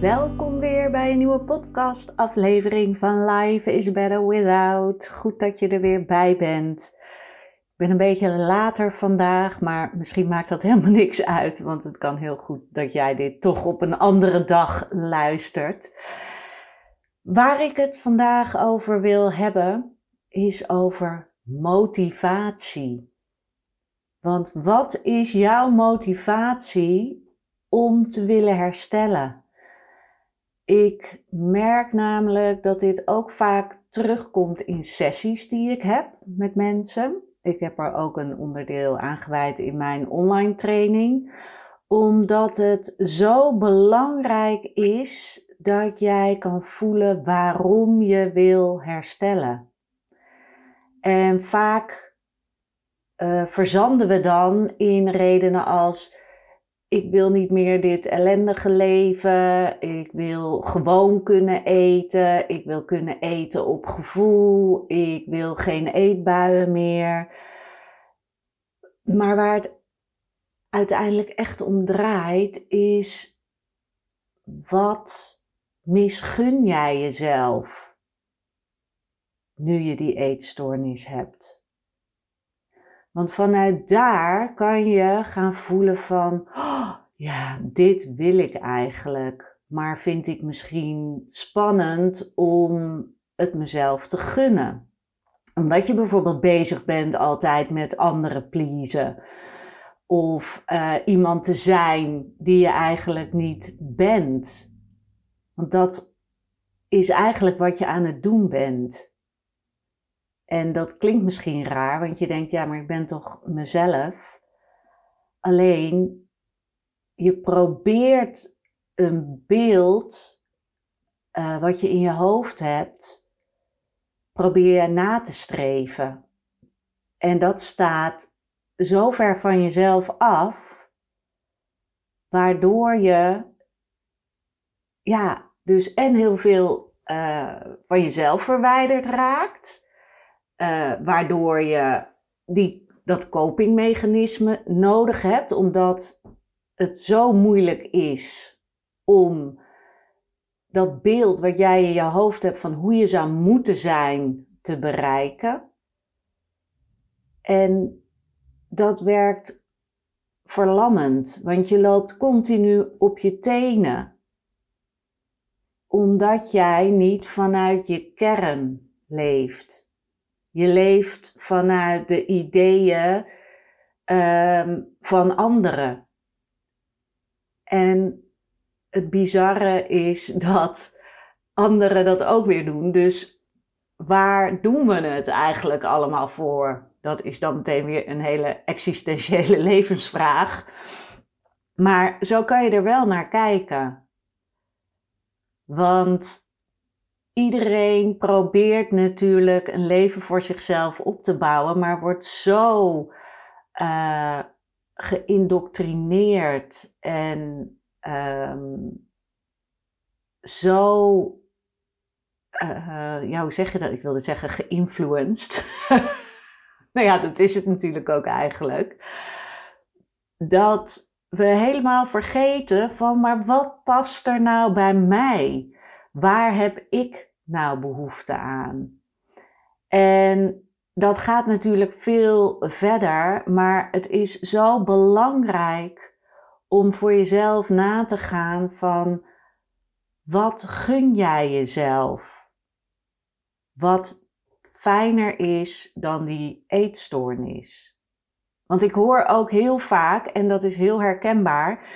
Welkom weer bij een nieuwe podcast aflevering van Life is Better Without. Goed dat je er weer bij bent. Ik ben een beetje later vandaag, maar misschien maakt dat helemaal niks uit, want het kan heel goed dat jij dit toch op een andere dag luistert. Waar ik het vandaag over wil hebben, is over motivatie. Want wat is jouw motivatie om te willen herstellen? Ik merk namelijk dat dit ook vaak terugkomt in sessies die ik heb met mensen. Ik heb er ook een onderdeel aangeweid in mijn online training, omdat het zo belangrijk is dat jij kan voelen waarom je wil herstellen. En vaak uh, verzanden we dan in redenen als ik wil niet meer dit ellendige leven. Ik wil gewoon kunnen eten. Ik wil kunnen eten op gevoel. Ik wil geen eetbuien meer. Maar waar het uiteindelijk echt om draait, is wat misgun jij jezelf nu je die eetstoornis hebt? Want vanuit daar kan je gaan voelen van, oh, ja, dit wil ik eigenlijk. Maar vind ik misschien spannend om het mezelf te gunnen. Omdat je bijvoorbeeld bezig bent altijd met anderen pleasen. Of uh, iemand te zijn die je eigenlijk niet bent. Want dat is eigenlijk wat je aan het doen bent. En dat klinkt misschien raar, want je denkt, ja, maar ik ben toch mezelf. Alleen, je probeert een beeld uh, wat je in je hoofd hebt, probeer je na te streven. En dat staat zo ver van jezelf af, waardoor je, ja, dus en heel veel uh, van jezelf verwijderd raakt uh, waardoor je die, dat copingmechanisme nodig hebt, omdat het zo moeilijk is om dat beeld wat jij in je hoofd hebt van hoe je zou moeten zijn te bereiken. En dat werkt verlammend, want je loopt continu op je tenen, omdat jij niet vanuit je kern leeft. Je leeft vanuit de ideeën um, van anderen. En het bizarre is dat anderen dat ook weer doen. Dus waar doen we het eigenlijk allemaal voor? Dat is dan meteen weer een hele existentiële levensvraag. Maar zo kan je er wel naar kijken. Want iedereen probeert natuurlijk een leven voor zichzelf op te bouwen, maar wordt zo uh, geïndoctrineerd en um, zo, uh, ja, hoe zeg je dat? Ik wilde zeggen geïnfluenced. nou ja, dat is het natuurlijk ook eigenlijk. Dat we helemaal vergeten van, maar wat past er nou bij mij? Waar heb ik nou behoefte aan? En dat gaat natuurlijk veel verder, maar het is zo belangrijk om voor jezelf na te gaan van wat gun jij jezelf? Wat fijner is dan die eetstoornis? Want ik hoor ook heel vaak, en dat is heel herkenbaar,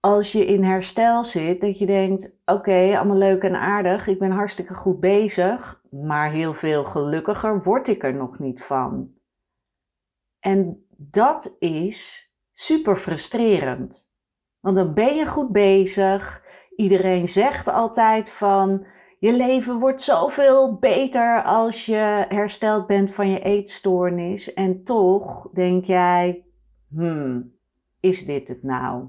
als je in herstel zit, dat je denkt: oké, allemaal leuk en aardig, ik ben hartstikke goed bezig, maar heel veel gelukkiger word ik er nog niet van. En dat is super frustrerend. Want dan ben je goed bezig. Iedereen zegt altijd van je leven wordt zoveel beter als je hersteld bent van je eetstoornis. En toch denk jij, hmm, is dit het nou?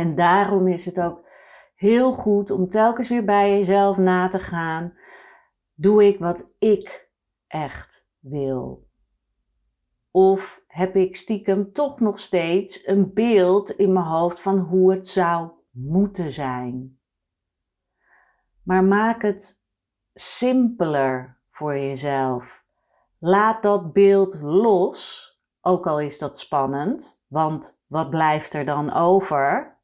En daarom is het ook heel goed om telkens weer bij jezelf na te gaan. Doe ik wat ik echt wil? Of heb ik stiekem toch nog steeds een beeld in mijn hoofd van hoe het zou moeten zijn? Maar maak het simpeler voor jezelf. Laat dat beeld los, ook al is dat spannend, want wat blijft er dan over?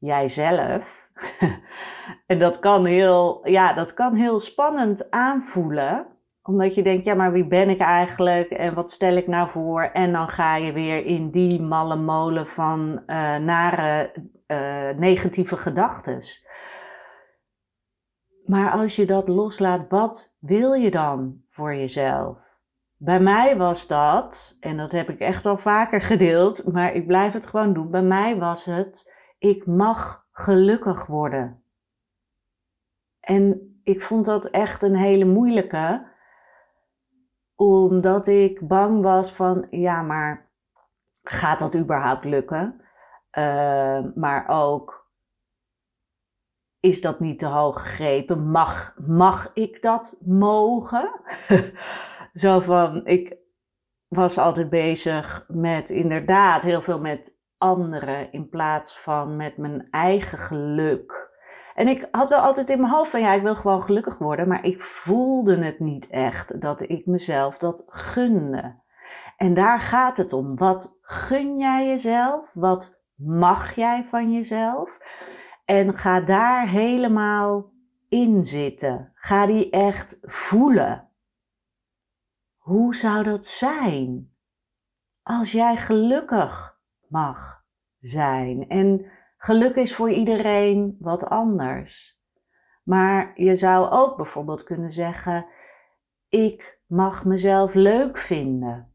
Jijzelf. en dat kan heel, ja, dat kan heel spannend aanvoelen omdat je denkt, ja, maar wie ben ik eigenlijk en wat stel ik nou voor? En dan ga je weer in die malle molen van uh, nare, uh, negatieve gedachten. Maar als je dat loslaat, wat wil je dan voor jezelf? Bij mij was dat, en dat heb ik echt al vaker gedeeld, maar ik blijf het gewoon doen. Bij mij was het, ik mag gelukkig worden. En ik vond dat echt een hele moeilijke, omdat ik bang was van, ja, maar gaat dat überhaupt lukken? Uh, maar ook, is dat niet te hoog gegrepen? Mag, mag ik dat mogen? Zo van, ik was altijd bezig met inderdaad heel veel met anderen in plaats van met mijn eigen geluk. En ik had wel altijd in mijn hoofd van ja, ik wil gewoon gelukkig worden, maar ik voelde het niet echt dat ik mezelf dat gunde. En daar gaat het om. Wat gun jij jezelf? Wat mag jij van jezelf? En ga daar helemaal in zitten. Ga die echt voelen. Hoe zou dat zijn als jij gelukkig mag zijn? En Geluk is voor iedereen wat anders. Maar je zou ook bijvoorbeeld kunnen zeggen: Ik mag mezelf leuk vinden.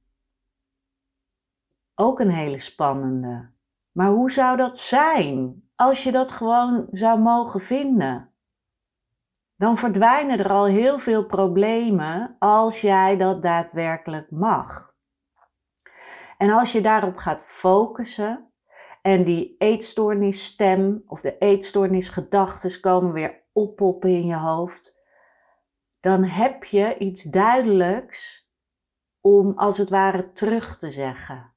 Ook een hele spannende. Maar hoe zou dat zijn als je dat gewoon zou mogen vinden? Dan verdwijnen er al heel veel problemen als jij dat daadwerkelijk mag. En als je daarop gaat focussen, en die eetstoornisstem of de eetstoornisgedachten komen weer oppoppen in je hoofd. Dan heb je iets duidelijks om als het ware terug te zeggen.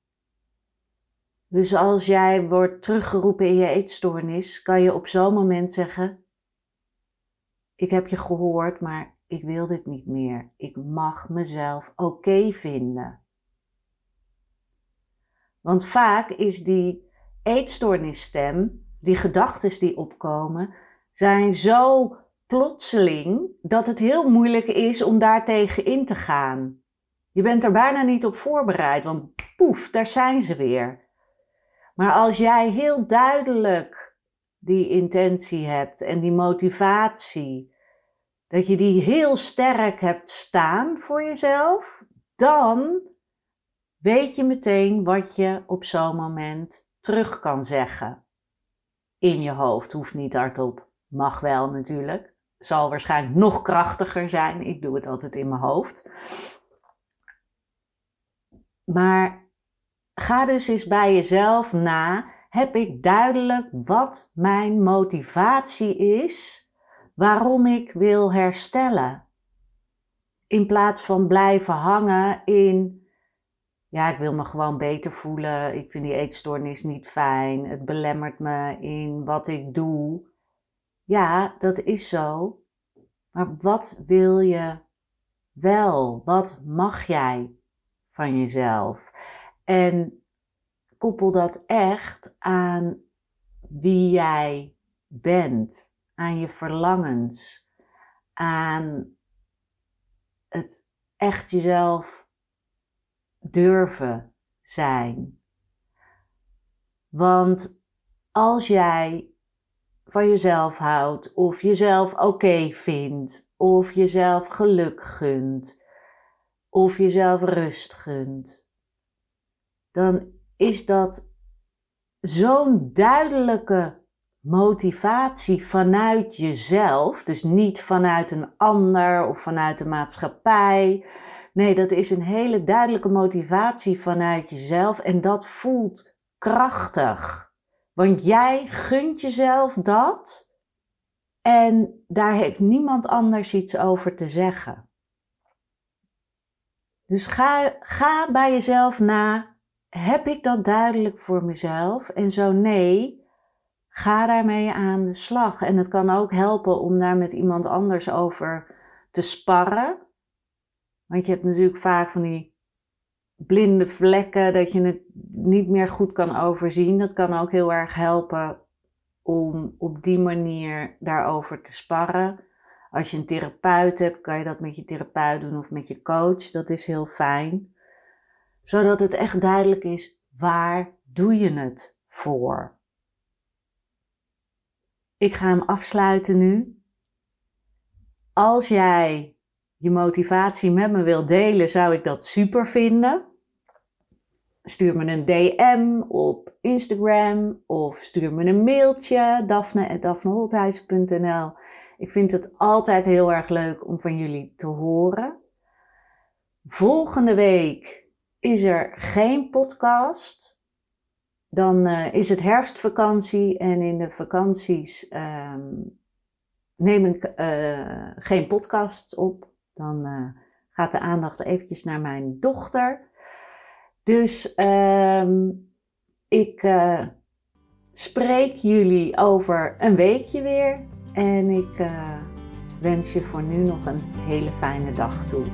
Dus als jij wordt teruggeroepen in je eetstoornis, kan je op zo'n moment zeggen: Ik heb je gehoord, maar ik wil dit niet meer. Ik mag mezelf oké vinden. Want vaak is die eetstoornisstem, die gedachten die opkomen, zijn zo plotseling dat het heel moeilijk is om daartegen in te gaan. Je bent er bijna niet op voorbereid, want poef, daar zijn ze weer. Maar als jij heel duidelijk die intentie hebt en die motivatie, dat je die heel sterk hebt staan voor jezelf, dan weet je meteen wat je op zo'n moment terug kan zeggen. In je hoofd, hoeft niet hardop. Mag wel natuurlijk. Zal waarschijnlijk nog krachtiger zijn. Ik doe het altijd in mijn hoofd. Maar ga dus eens bij jezelf na. Heb ik duidelijk wat mijn motivatie is waarom ik wil herstellen? In plaats van blijven hangen in ja, ik wil me gewoon beter voelen. Ik vind die eetstoornis niet fijn. Het belemmert me in wat ik doe. Ja, dat is zo. Maar wat wil je wel? Wat mag jij van jezelf? En koppel dat echt aan wie jij bent, aan je verlangens, aan het echt jezelf durven zijn. Want als jij van jezelf houdt, of jezelf oké vindt, of jezelf geluk gunt, of jezelf rust gunt, dan is dat zo'n duidelijke motivatie vanuit jezelf, dus niet vanuit een ander of vanuit de maatschappij. Nee, dat is een hele duidelijke motivatie vanuit jezelf en dat voelt krachtig. Want jij gunt jezelf dat en daar heeft niemand anders iets over te zeggen. Dus ga, ga bij jezelf na, heb ik dat duidelijk voor mezelf? En zo nee, ga daarmee aan de slag. En het kan ook helpen om daar met iemand anders over te sparren. Want je hebt natuurlijk vaak van die blinde vlekken, dat je het niet meer goed kan overzien. Dat kan ook heel erg helpen om op die manier daarover te sparren. Als je een therapeut hebt, kan je dat met je therapeut doen of met je coach. Dat is heel fijn. Zodat het echt duidelijk is, waar doe je het voor? Ik ga hem afsluiten nu. Als jij je motivatie met me wilt delen, zou ik dat super vinden. Stuur me een DM op Instagram of stuur me een mailtje daphne.daphneholthuizen.nl Ik vind het altijd heel erg leuk om van jullie te horen. Volgende week is er geen podcast dan uh, is het herfstvakantie en in de vakanties um, neem ik uh, geen podcasts op. Dan uh, gaat de aandacht eventjes naar mijn dochter. Dus um, ik spreek jullie over een weekje weer. En ik wens je voor nu nog een hele fijne dag toe.